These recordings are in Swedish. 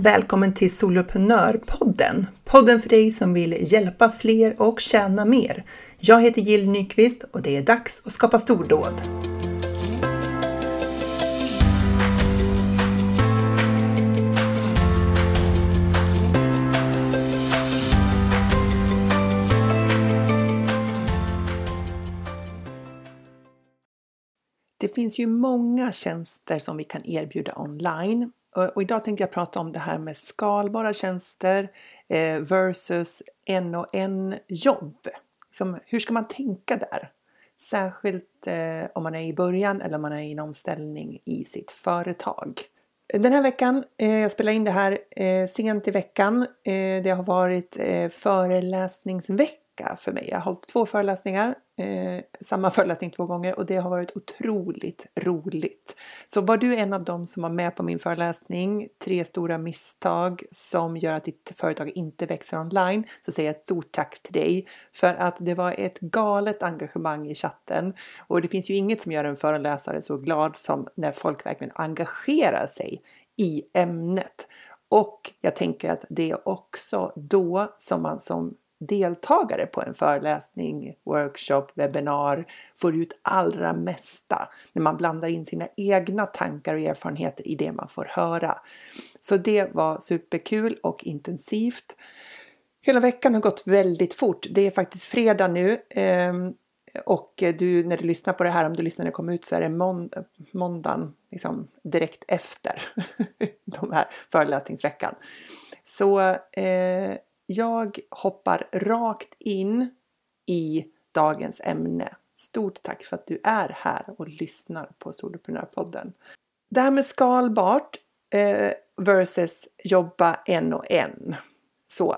Välkommen till Soloprenörpodden! Podden för dig som vill hjälpa fler och tjäna mer. Jag heter Jill Nyqvist och det är dags att skapa stordåd. Det finns ju många tjänster som vi kan erbjuda online och idag tänkte jag prata om det här med skalbara tjänster eh, versus en och en jobb. Som, hur ska man tänka där? Särskilt eh, om man är i början eller om man är i en omställning i sitt företag. Den här veckan, eh, jag spelar in det här eh, sent i veckan, eh, det har varit föreläsningsvecka för mig. Jag har hållit två föreläsningar eh, samma föreläsning två gånger och det har varit otroligt roligt. Så var du en av dem som var med på min föreläsning, tre stora misstag som gör att ditt företag inte växer online, så säger jag ett stort tack till dig för att det var ett galet engagemang i chatten och det finns ju inget som gör en föreläsare så glad som när folk verkligen engagerar sig i ämnet. Och jag tänker att det är också då som man som deltagare på en föreläsning, workshop, webbinar får ut allra mesta när man blandar in sina egna tankar och erfarenheter i det man får höra. Så det var superkul och intensivt. Hela veckan har gått väldigt fort. Det är faktiskt fredag nu ehm, och du, när du lyssnar på det här, om du lyssnar när det kommer ut så är det månd måndagen liksom direkt efter de här föreläsningsveckan. Så eh, jag hoppar rakt in i dagens ämne. Stort tack för att du är här och lyssnar på Soloprenörpodden. Det här med skalbart eh, versus jobba en och en. Så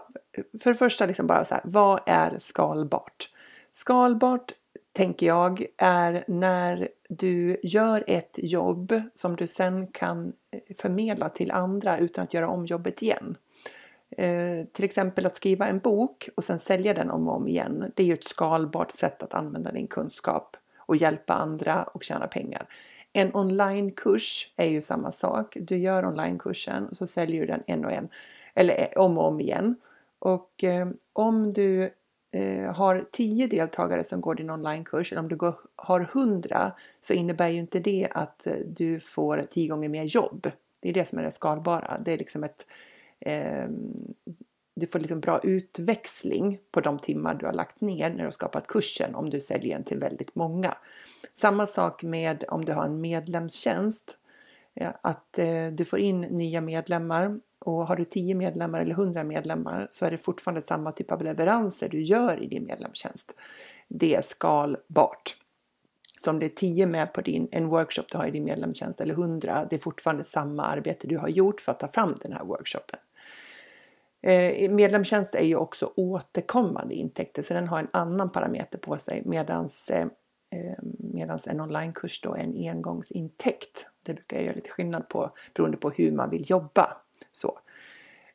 för det första, liksom bara så här, vad är skalbart? Skalbart tänker jag är när du gör ett jobb som du sen kan eh, förmedla till andra utan att göra om jobbet igen. Eh, till exempel att skriva en bok och sen sälja den om och om igen. Det är ju ett skalbart sätt att använda din kunskap och hjälpa andra och tjäna pengar. En onlinekurs är ju samma sak. Du gör onlinekursen och så säljer du den en och en eller eh, om och om igen. Och eh, om du eh, har tio deltagare som går din onlinekurs eller om du går, har hundra så innebär ju inte det att eh, du får tio gånger mer jobb. Det är det som är det skalbara. Det är liksom ett eh, du får liksom bra utväxling på de timmar du har lagt ner när du har skapat kursen om du säljer den till väldigt många. Samma sak med om du har en medlemstjänst. Att eh, du får in nya medlemmar och har du 10 medlemmar eller 100 medlemmar så är det fortfarande samma typ av leveranser du gör i din medlemstjänst. Det är skalbart. Så om det är 10 med på din, en workshop du har i din medlemstjänst eller 100, det är fortfarande samma arbete du har gjort för att ta fram den här workshopen. Eh, medlemstjänst är ju också återkommande intäkter så den har en annan parameter på sig medans, eh, eh medans en onlinekurs då är en engångsintäkt. Det brukar jag göra lite skillnad på beroende på hur man vill jobba. Så.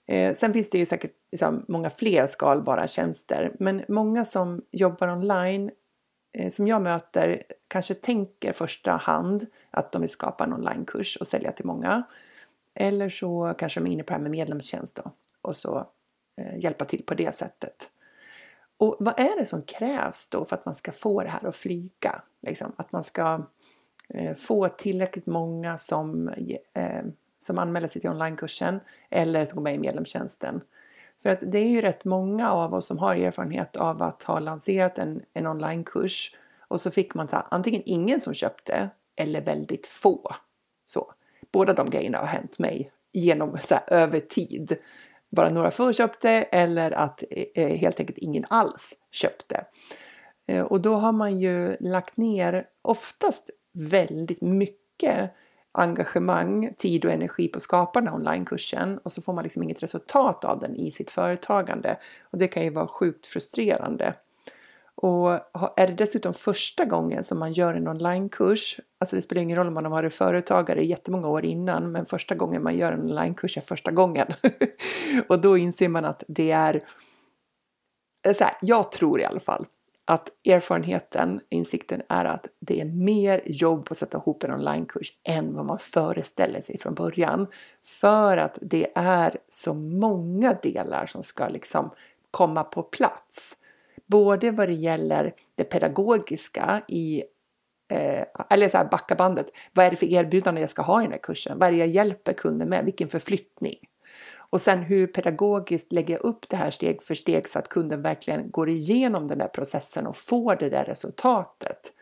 Eh, sen finns det ju säkert liksom många fler skalbara tjänster men många som jobbar online eh, som jag möter kanske tänker första hand att de vill skapa en onlinekurs och sälja till många. Eller så kanske de är inne på det här med medlemstjänst då och så eh, hjälpa till på det sättet. Och vad är det som krävs då för att man ska få det här att flyga? Liksom, att man ska eh, få tillräckligt många som, eh, som anmäler sig till onlinekursen eller som går med i medlemstjänsten. För att det är ju rätt många av oss som har erfarenhet av att ha lanserat en, en onlinekurs och så fick man ta, antingen ingen som köpte eller väldigt få. Så. Båda de grejerna har hänt mig genom så här, över tid bara några få köpte eller att eh, helt enkelt ingen alls köpte. Eh, och då har man ju lagt ner oftast väldigt mycket engagemang, tid och energi på att skapa den här onlinekursen och så får man liksom inget resultat av den i sitt företagande. Och det kan ju vara sjukt frustrerande. Och är det dessutom första gången som man gör en onlinekurs, alltså det spelar ingen roll om man har varit företagare jättemånga år innan, men första gången man gör en onlinekurs är första gången. och då inser man att det är, eh, så här, jag tror i alla fall att erfarenheten, insikten är att det är mer jobb att sätta ihop en onlinekurs än vad man föreställer sig från början. För att det är så många delar som ska liksom komma på plats. Både vad det gäller det pedagogiska i eh, eller så här backa bandet. Vad är det för erbjudande jag ska ha i den här kursen? Vad är det jag hjälper kunden med? Vilken förflyttning? Och sen hur pedagogiskt lägger jag upp det här steg för steg så att kunden verkligen går igenom den där processen och får det där resultatet.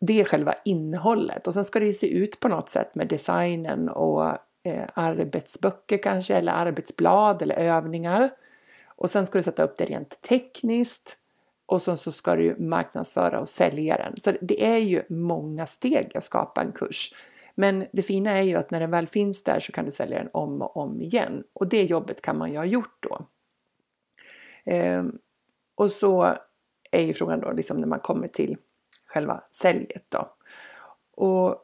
Det är själva innehållet och sen ska det ju se ut på något sätt med designen och eh, arbetsböcker kanske eller arbetsblad eller övningar. Och sen ska du sätta upp det rent tekniskt och sen så ska du marknadsföra och sälja den. Så det är ju många steg att skapa en kurs. Men det fina är ju att när den väl finns där så kan du sälja den om och om igen och det jobbet kan man ju ha gjort då. Ehm, och så är ju frågan då liksom när man kommer till själva säljet då. Och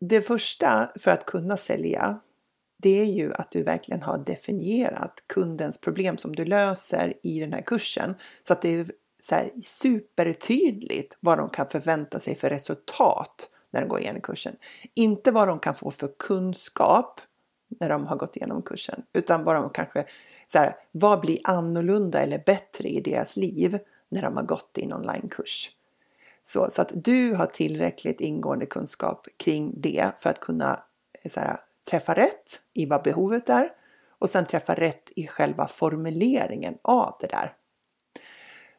det första för att kunna sälja det är ju att du verkligen har definierat kundens problem som du löser i den här kursen så att det är så supertydligt vad de kan förvänta sig för resultat när de går igenom kursen. Inte vad de kan få för kunskap när de har gått igenom kursen, utan vad de kanske så här, vad blir annorlunda eller bättre i deras liv när de har gått i en onlinekurs. Så, så att du har tillräckligt ingående kunskap kring det för att kunna eh, så här, träffa rätt i vad behovet är och sen träffa rätt i själva formuleringen av det där.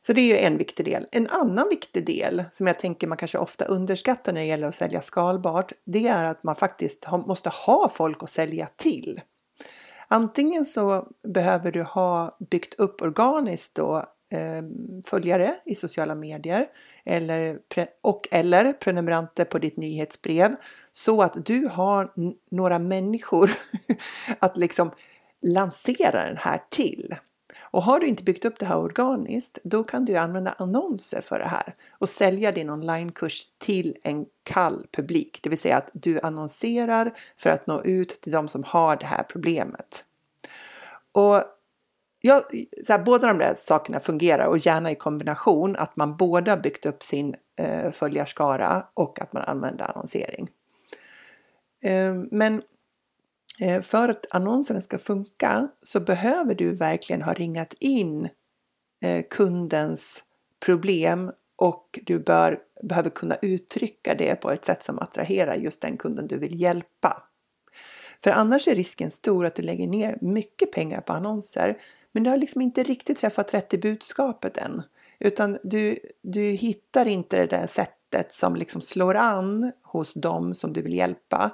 Så det är ju en viktig del. En annan viktig del som jag tänker man kanske ofta underskattar när det gäller att sälja skalbart, det är att man faktiskt måste ha folk att sälja till. Antingen så behöver du ha byggt upp organiskt då eh, följare i sociala medier eller, och eller prenumeranter på ditt nyhetsbrev så att du har några människor att liksom lansera den här till. Och har du inte byggt upp det här organiskt, då kan du använda annonser för det här och sälja din onlinekurs till en kall publik, det vill säga att du annonserar för att nå ut till de som har det här problemet. Och ja, så här, båda de där sakerna fungerar och gärna i kombination, att man både har byggt upp sin eh, följarskara och att man använder annonsering. Ehm, men eh, för att annonserna ska funka så behöver du verkligen ha ringat in eh, kundens problem och du bör, behöver kunna uttrycka det på ett sätt som attraherar just den kunden du vill hjälpa. För annars är risken stor att du lägger ner mycket pengar på annonser men du har liksom inte riktigt träffat rätt i budskapet än. Utan du, du hittar inte det där sättet som liksom slår an hos dem som du vill hjälpa.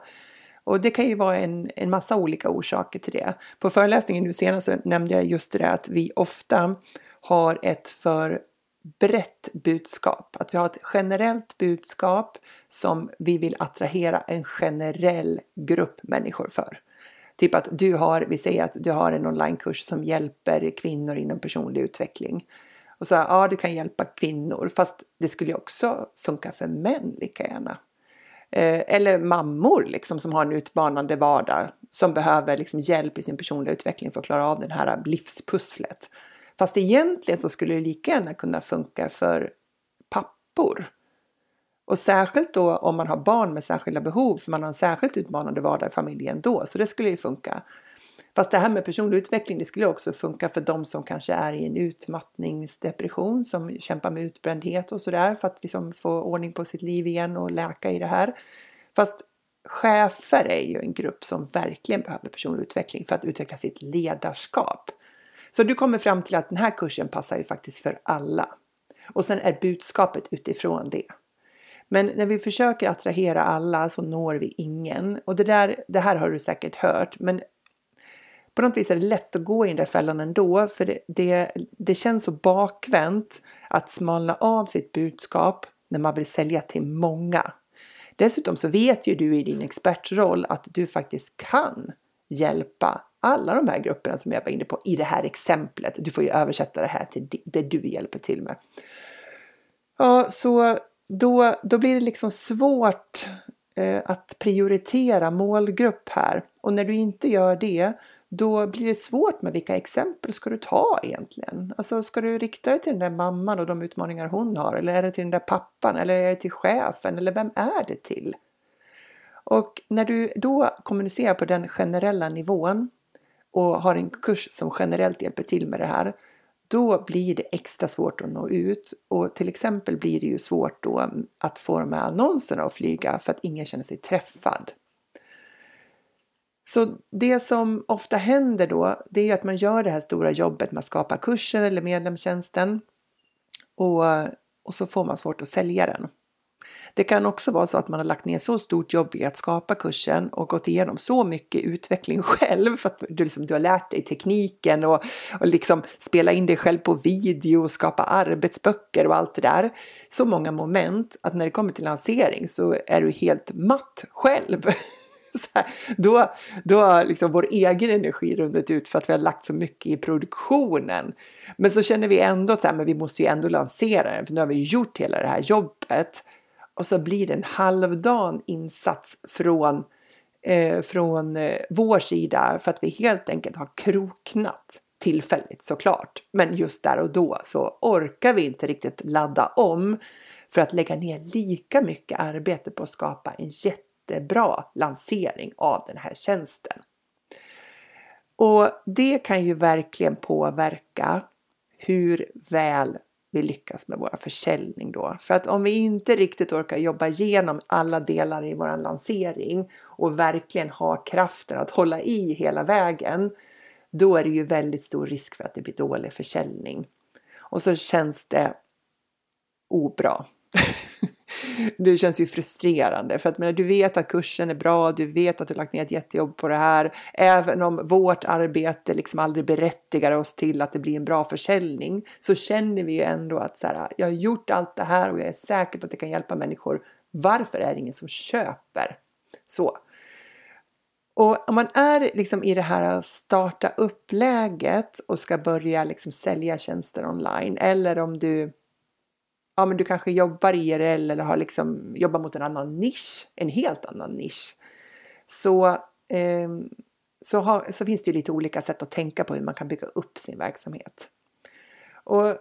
Och det kan ju vara en, en massa olika orsaker till det. På föreläsningen nu senast så nämnde jag just det där att vi ofta har ett för brett budskap. Att vi har ett generellt budskap som vi vill attrahera en generell grupp människor för. Typ att du har, vi säger att du har en onlinekurs som hjälper kvinnor inom personlig utveckling. Och sa ja, du kan hjälpa kvinnor, fast det skulle ju också funka för män lika gärna. Eh, eller mammor liksom, som har en utmanande vardag som behöver liksom, hjälp i sin personliga utveckling för att klara av det här livspusslet. Fast egentligen så skulle det lika gärna kunna funka för pappor. Och särskilt då om man har barn med särskilda behov, för man har en särskilt utmanande vardag i familjen då, så det skulle ju funka. Fast det här med personlig utveckling, det skulle också funka för de som kanske är i en utmattningsdepression, som kämpar med utbrändhet och sådär för att liksom få ordning på sitt liv igen och läka i det här. Fast chefer är ju en grupp som verkligen behöver personlig utveckling för att utveckla sitt ledarskap. Så du kommer fram till att den här kursen passar ju faktiskt för alla. Och sen är budskapet utifrån det. Men när vi försöker attrahera alla så når vi ingen. Och det, där, det här har du säkert hört, men på något vis är det lätt att gå i den där fällan ändå, för det, det, det känns så bakvänt att smalna av sitt budskap när man vill sälja till många. Dessutom så vet ju du i din expertroll att du faktiskt kan hjälpa alla de här grupperna som jag var inne på i det här exemplet. Du får ju översätta det här till det du hjälper till med. Ja, så då, då blir det liksom svårt eh, att prioritera målgrupp här. Och när du inte gör det då blir det svårt med vilka exempel ska du ta egentligen? Alltså ska du rikta dig till den där mamman och de utmaningar hon har eller är det till den där pappan eller är det till chefen eller vem är det till? Och när du då kommunicerar på den generella nivån och har en kurs som generellt hjälper till med det här, då blir det extra svårt att nå ut. Och till exempel blir det ju svårt då att få de här annonserna att flyga för att ingen känner sig träffad. Så det som ofta händer då, det är att man gör det här stora jobbet man skapar kursen eller medlemstjänsten och, och så får man svårt att sälja den. Det kan också vara så att man har lagt ner så stort jobb i att skapa kursen och gått igenom så mycket utveckling själv för att du, liksom, du har lärt dig tekniken och, och liksom spela in dig själv på video och skapa arbetsböcker och allt det där. Så många moment att när det kommer till lansering så är du helt matt själv. Här, då, då har liksom vår egen energi runnit ut för att vi har lagt så mycket i produktionen. Men så känner vi ändå att så här, men vi måste ju ändå lansera den för nu har vi gjort hela det här jobbet och så blir det en halvdan insats från, eh, från eh, vår sida för att vi helt enkelt har kroknat tillfälligt såklart. Men just där och då så orkar vi inte riktigt ladda om för att lägga ner lika mycket arbete på att skapa en jättebra lansering av den här tjänsten. Och det kan ju verkligen påverka hur väl vi lyckas med vår försäljning då. För att om vi inte riktigt orkar jobba igenom alla delar i vår lansering och verkligen ha kraften att hålla i hela vägen, då är det ju väldigt stor risk för att det blir dålig försäljning. Och så känns det obra. det känns ju frustrerande för att men, du vet att kursen är bra, du vet att du lagt ner ett jättejobb på det här. Även om vårt arbete liksom aldrig berättigar oss till att det blir en bra försäljning så känner vi ju ändå att så här, jag har gjort allt det här och jag är säker på att det kan hjälpa människor. Varför är det ingen som köper? Så. Och om man är liksom i det här starta upp-läget och ska börja liksom sälja tjänster online eller om du ja, men du kanske jobbar IRL eller har liksom jobbar mot en annan nisch, en helt annan nisch. Så, eh, så, ha, så finns det ju lite olika sätt att tänka på hur man kan bygga upp sin verksamhet. Och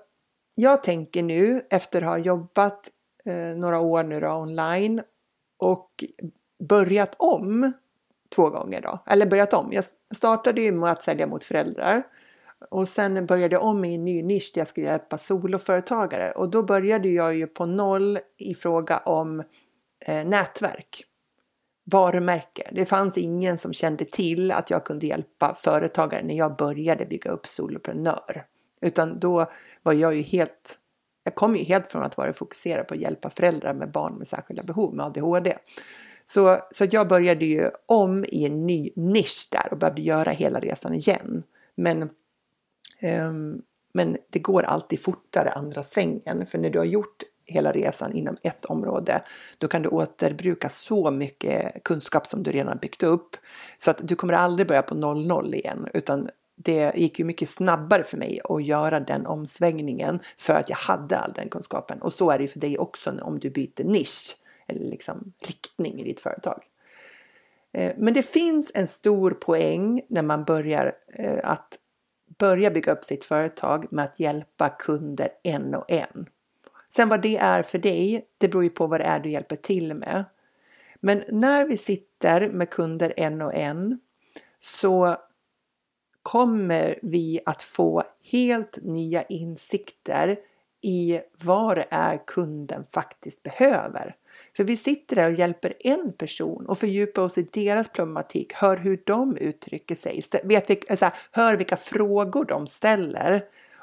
jag tänker nu efter att ha jobbat eh, några år nu då, online och börjat om två gånger då, eller börjat om. Jag startade ju med att sälja mot föräldrar och sen började jag om i en ny nisch där jag skulle hjälpa soloföretagare och då började jag ju på noll i fråga om eh, nätverk. Varumärke. Det fanns ingen som kände till att jag kunde hjälpa företagare när jag började bygga upp soloprenör. Utan då var jag ju helt, jag kom ju helt från att vara fokuserad på att hjälpa föräldrar med barn med särskilda behov med ADHD. Så, så jag började ju om i en ny nisch där och behövde göra hela resan igen. Men Ehm, men det går alltid fortare andra svängen, för när du har gjort hela resan inom ett område, då kan du återbruka så mycket kunskap som du redan byggt upp. Så att du kommer aldrig börja på 00 igen, utan det gick ju mycket snabbare för mig att göra den omsvängningen för att jag hade all den kunskapen. Och så är det ju för dig också om du byter nisch eller liksom riktning i ditt företag. Ehm, men det finns en stor poäng när man börjar eh, att börja bygga upp sitt företag med att hjälpa kunder en och en. Sen vad det är för dig, det beror ju på vad det är du hjälper till med. Men när vi sitter med kunder en och en så kommer vi att få helt nya insikter i vad det är kunden faktiskt behöver. För vi sitter där och hjälper en person och fördjupar oss i deras problematik, hör hur de uttrycker sig, vet, så här, hör vilka frågor de ställer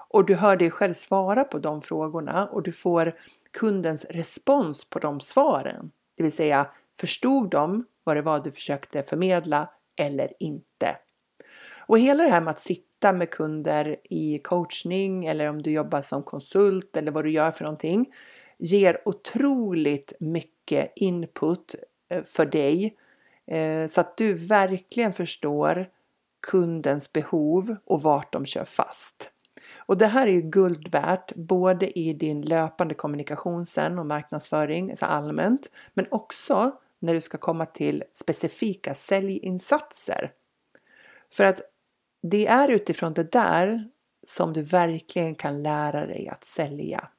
och du hör dig själv svara på de frågorna och du får kundens respons på de svaren. Det vill säga, förstod de vad det var du försökte förmedla eller inte? Och hela det här med att sitta med kunder i coachning eller om du jobbar som konsult eller vad du gör för någonting ger otroligt mycket input eh, för dig eh, så att du verkligen förstår kundens behov och vart de kör fast. Och det här är ju guld värt både i din löpande kommunikation sen och marknadsföring alltså allmänt, men också när du ska komma till specifika säljinsatser. För att det är utifrån det där som du verkligen kan lära dig att sälja.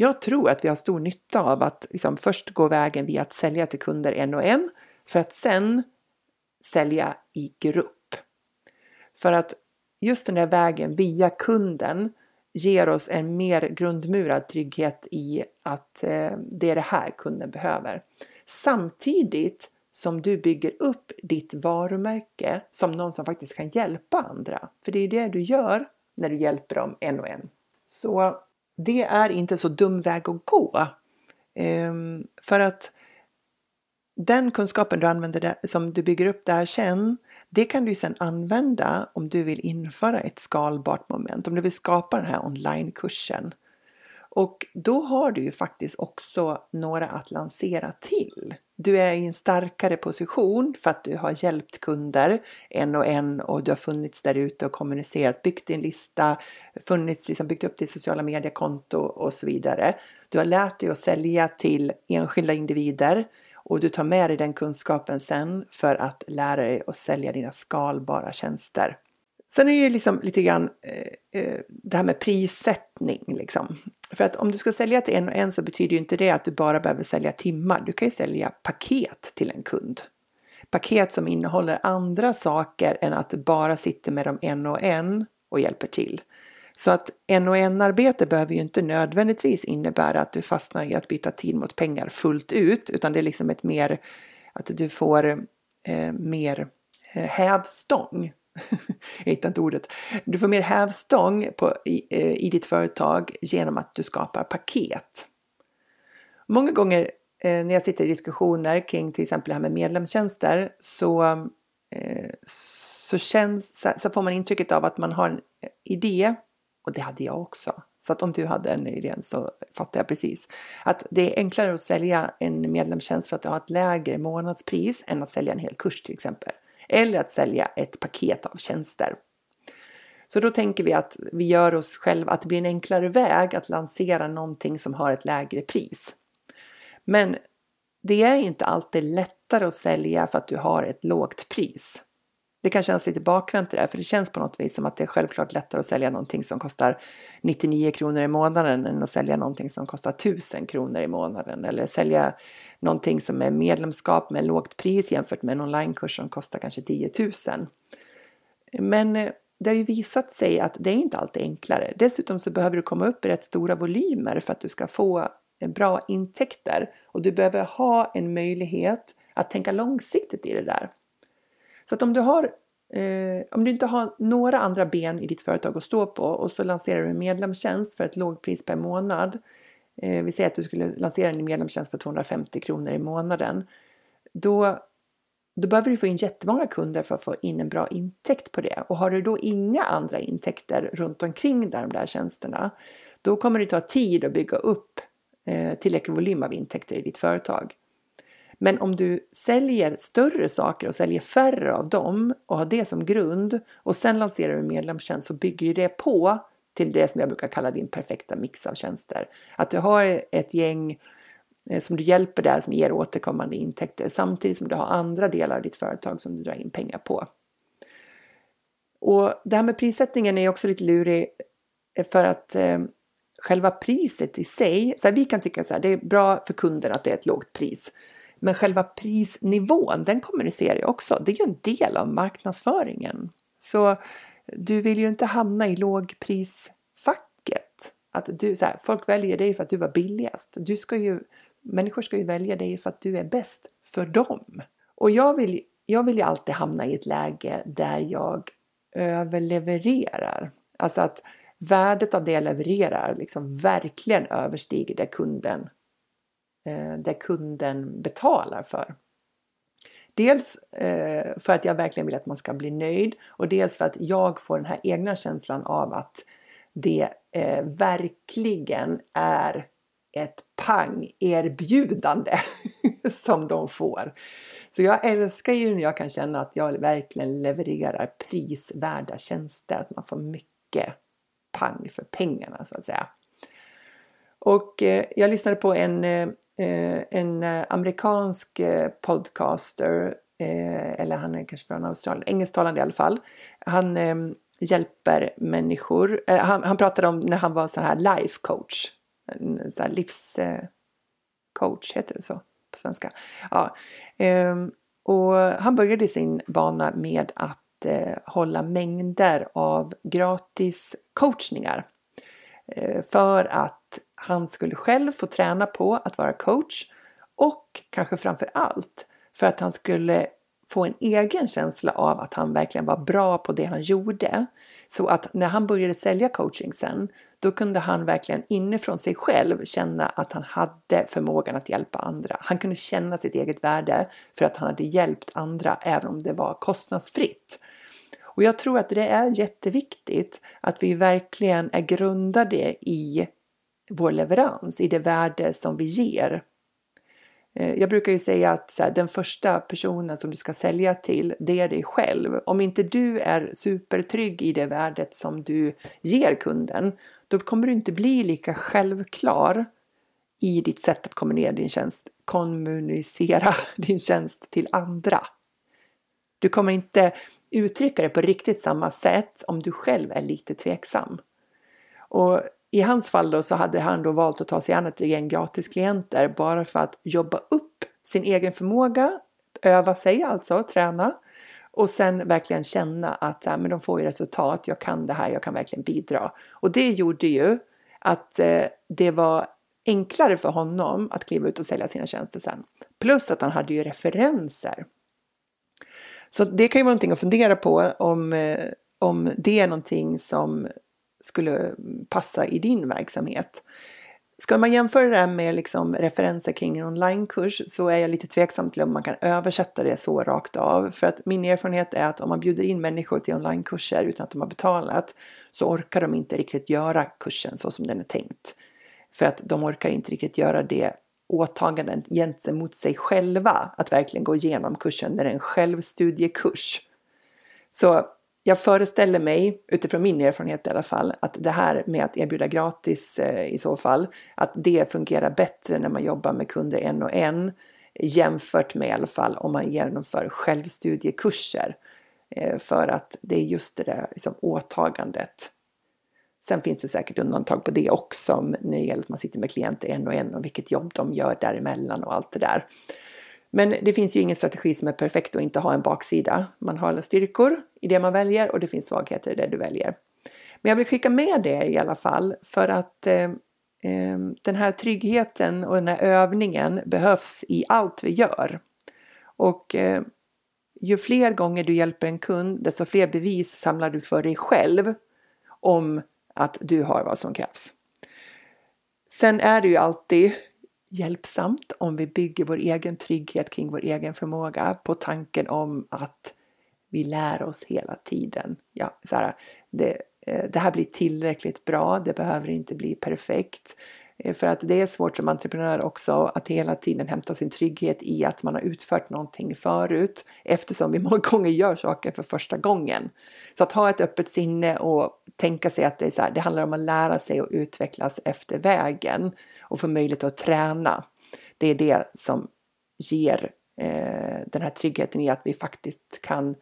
Jag tror att vi har stor nytta av att liksom först gå vägen via att sälja till kunder en och en för att sen sälja i grupp. För att just den där vägen via kunden ger oss en mer grundmurad trygghet i att eh, det är det här kunden behöver. Samtidigt som du bygger upp ditt varumärke som någon som faktiskt kan hjälpa andra. För det är det du gör när du hjälper dem en och en. Så det är inte så dum väg att gå. Ehm, för att den kunskapen du använder där, som du bygger upp där sen, det kan du sen använda om du vill införa ett skalbart moment, om du vill skapa den här onlinekursen. Och då har du ju faktiskt också några att lansera till. Du är i en starkare position för att du har hjälpt kunder en och en och du har funnits där ute och kommunicerat, byggt din lista, funnits, liksom byggt upp ditt sociala mediekonto och så vidare. Du har lärt dig att sälja till enskilda individer och du tar med dig den kunskapen sen för att lära dig att sälja dina skalbara tjänster. Sen är det ju liksom lite grann eh, eh, det här med prissättning liksom. För att om du ska sälja till en och en så betyder ju inte det att du bara behöver sälja timmar. Du kan ju sälja paket till en kund. Paket som innehåller andra saker än att du bara sitter med dem en och en och hjälper till. Så att en och en arbete behöver ju inte nödvändigtvis innebära att du fastnar i att byta tid mot pengar fullt ut, utan det är liksom ett mer att du får eh, mer eh, hävstång jag hittar inte ordet. Du får mer hävstång på, i, eh, i ditt företag genom att du skapar paket. Många gånger eh, när jag sitter i diskussioner kring till exempel det här med medlemstjänster så, eh, så, känns, så får man intrycket av att man har en eh, idé och det hade jag också. Så att om du hade en idé så fattar jag precis. Att det är enklare att sälja en medlemstjänst för att du har ett lägre månadspris än att sälja en hel kurs till exempel eller att sälja ett paket av tjänster. Så då tänker vi att vi gör oss själva, att det blir en enklare väg att lansera någonting som har ett lägre pris. Men det är inte alltid lättare att sälja för att du har ett lågt pris. Det kan kännas lite bakvänt det där, för det känns på något vis som att det är självklart lättare att sälja någonting som kostar 99 kronor i månaden än att sälja någonting som kostar 1000 kronor i månaden eller sälja någonting som är medlemskap med lågt pris jämfört med en onlinekurs som kostar kanske 10 000. Men eh, det har ju visat sig att det är inte alltid enklare. Dessutom så behöver du komma upp i rätt stora volymer för att du ska få eh, bra intäkter och du behöver ha en möjlighet att tänka långsiktigt i det där. Så att om du har eh, om du inte har några andra ben i ditt företag att stå på och så lanserar du en medlemstjänst för ett lågpris per månad. Eh, vi säger att du skulle lansera en medlemstjänst för 250 kronor i månaden. Då, då behöver du få in jättemånga kunder för att få in en bra intäkt på det. Och har du då inga andra intäkter runt omkring där, de där tjänsterna, då kommer det ta tid att bygga upp eh, tillräcklig volym av intäkter i ditt företag. Men om du säljer större saker och säljer färre av dem och har det som grund och sen lanserar du en medlemstjänst så bygger ju det på till det som jag brukar kalla din perfekta mix av tjänster. Att du har ett gäng eh, som du hjälper där som ger återkommande intäkter samtidigt som du har andra delar av ditt företag som du drar in pengar på. Och det här med prissättningen är också lite lurig eh, för att eh, själva priset i sig, så här, vi kan tycka så här, det är bra för kunden att det är ett lågt pris. Men själva prisnivån, den kommunicerar ju också. Det är ju en del av marknadsföringen. Så du vill ju inte hamna i lågprisfacket. Att du, så här, folk väljer dig för att du var billigast. Du ska ju, människor ska ju välja dig för att du är bäst för dem. Och jag vill, jag vill ju alltid hamna i ett läge där jag överlevererar. Alltså att värdet av det jag levererar liksom verkligen överstiger det kunden eh, det kunden betalar för. Dels eh, för att jag verkligen vill att man ska bli nöjd och dels för att jag får den här egna känslan av att det eh, verkligen är ett pang-erbjudande som de får. Så jag älskar ju när jag kan känna att jag verkligen levererar prisvärda tjänster, att man får mycket pang för pengarna så att säga. Och eh, jag lyssnade på en, eh, en eh, amerikansk eh, podcaster eh, eller han är kanske från Australien, engelsktalande i alla fall. Han eh, hjälper människor. Han, han pratade om när han var så här life coach, så här livscoach, heter det så på svenska? Ja. Ehm, och han började sin bana med att hålla mängder av gratis coachningar för att han skulle själv få träna på att vara coach och kanske framför allt för att han skulle få en egen känsla av att han verkligen var bra på det han gjorde. Så att när han började sälja coaching sen, då kunde han verkligen inifrån sig själv känna att han hade förmågan att hjälpa andra. Han kunde känna sitt eget värde för att han hade hjälpt andra även om det var kostnadsfritt. Och jag tror att det är jätteviktigt att vi verkligen är grundade i vår leverans, i det värde som vi ger. Eh, jag brukar ju säga att här, den första personen som du ska sälja till, det är dig själv. Om inte du är supertrygg i det värdet som du ger kunden, då kommer du inte bli lika självklar i ditt sätt att kommunicera din tjänst, kommunicera din tjänst till andra. Du kommer inte uttrycka det på riktigt samma sätt om du själv är lite tveksam. Och i hans fall då så hade han då valt att ta sig an ett gäng gratisklienter bara för att jobba upp sin egen förmåga, öva sig alltså, träna och sen verkligen känna att äh, men de får ju resultat, jag kan det här, jag kan verkligen bidra. Och det gjorde ju att eh, det var enklare för honom att kliva ut och sälja sina tjänster sen. Plus att han hade ju referenser. Så det kan ju vara någonting att fundera på om, eh, om det är någonting som skulle passa i din verksamhet. Ska man jämföra det här med liksom referenser kring en onlinekurs så är jag lite tveksam till om man kan översätta det så rakt av. För att min erfarenhet är att om man bjuder in människor till onlinekurser utan att de har betalat så orkar de inte riktigt göra kursen så som den är tänkt. För att de orkar inte riktigt göra det åtagandet gentemot sig själva att verkligen gå igenom kursen när det är en självstudiekurs. Så jag föreställer mig, utifrån min erfarenhet i alla fall, att det här med att erbjuda gratis eh, i så fall, att det fungerar bättre när man jobbar med kunder en och en jämfört med i alla fall om man genomför självstudiekurser. Eh, för att det är just det där liksom, åtagandet. Sen finns det säkert undantag på det också när det gäller att man sitter med klienter en och en och vilket jobb de gör däremellan och allt det där. Men det finns ju ingen strategi som är perfekt och inte ha en baksida. Man har styrkor i det man väljer och det finns svagheter i det du väljer. Men jag vill skicka med det i alla fall för att eh, eh, den här tryggheten och den här övningen behövs i allt vi gör. Och eh, ju fler gånger du hjälper en kund, desto fler bevis samlar du för dig själv om att du har vad som krävs. Sen är det ju alltid hjälpsamt om vi bygger vår egen trygghet kring vår egen förmåga på tanken om att vi lär oss hela tiden. Ja, så här, det, eh, det här blir tillräckligt bra, det behöver inte bli perfekt. Eh, för att det är svårt som entreprenör också att hela tiden hämta sin trygghet i att man har utfört någonting förut eftersom vi många gånger gör saker för första gången. Så att ha ett öppet sinne och tänka sig att det, är så här, det handlar om att lära sig och utvecklas efter vägen och få möjlighet att träna. Det är det som ger eh, den här tryggheten i att vi faktiskt kan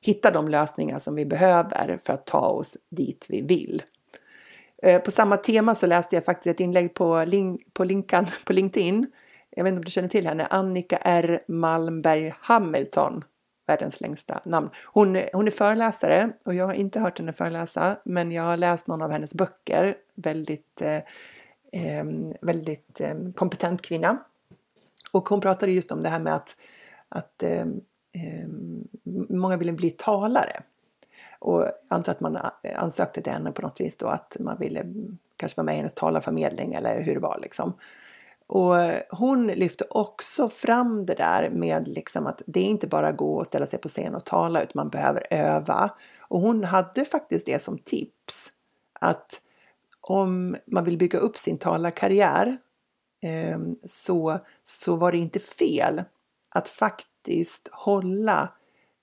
hitta de lösningar som vi behöver för att ta oss dit vi vill. Eh, på samma tema så läste jag faktiskt ett inlägg på, link, på, linkan, på LinkedIn. Jag vet inte om du känner till henne, Annika R Malmberg Hamilton, världens längsta namn. Hon, hon är föreläsare och jag har inte hört henne föreläsa, men jag har läst någon av hennes böcker. Väldigt, eh, väldigt eh, kompetent kvinna. Och hon pratade just om det här med att, att eh, många vill bli talare. Och jag antar att man eh, ansökte till henne på något vis då att man ville kanske vara med i hennes talarförmedling eller hur det var liksom. Och hon lyfte också fram det där med liksom att det är inte bara gå och ställa sig på scen och tala utan man behöver öva. Och hon hade faktiskt det som tips att om man vill bygga upp sin talarkarriär eh, så, så var det inte fel att faktiskt hålla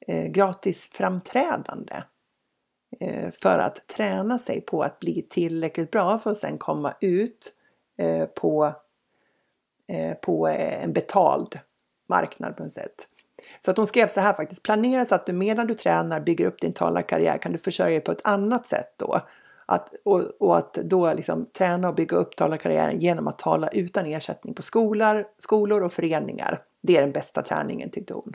eh, gratis framträdande Eh, för att träna sig på att bli tillräckligt bra för att sen komma ut eh, på, eh, på en betald marknad på något sätt. Så att hon skrev så här faktiskt, planera så att du medan du tränar bygger upp din talarkarriär kan du försörja dig på ett annat sätt då. Att, och, och att då liksom träna och bygga upp talarkarriären genom att tala utan ersättning på skolor, skolor och föreningar. Det är den bästa träningen tyckte hon.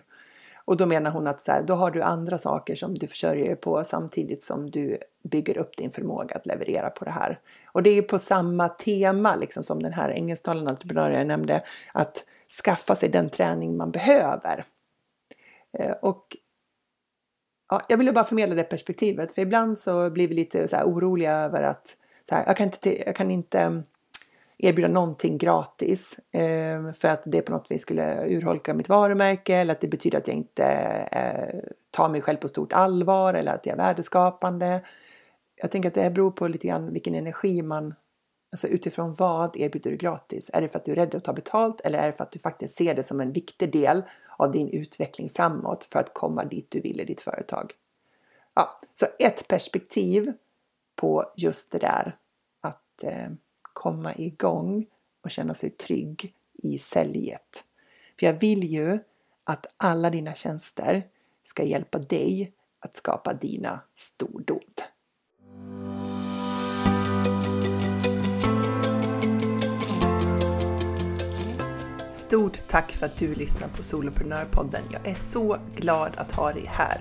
Och då menar hon att så här, då har du andra saker som du försörjer dig på samtidigt som du bygger upp din förmåga att leverera på det här. Och det är på samma tema liksom som den här engelsktalande entreprenören jag nämnde, att skaffa sig den träning man behöver. Eh, och ja, jag ville bara förmedla det perspektivet, för ibland så blir vi lite så oroliga över att så här, jag, kan inte, jag kan inte erbjuda någonting gratis eh, för att det på något vis skulle urholka mitt varumärke eller att det betyder att jag inte eh, tar mig själv på stort allvar eller att jag är värdeskapande. Jag tänker att det beror på lite grann vilken energi man, alltså utifrån vad erbjuder du gratis? Är det för att du är rädd att ta betalt eller är det för att du faktiskt ser det som en viktig del av din utveckling framåt för att komma dit du vill i ditt företag? Ja, så ett perspektiv på just det där att eh, komma igång och känna sig trygg i säljet. För jag vill ju att alla dina tjänster ska hjälpa dig att skapa dina stordåd. Stort tack för att du lyssnar på Soloprenörpodden. Jag är så glad att ha dig här.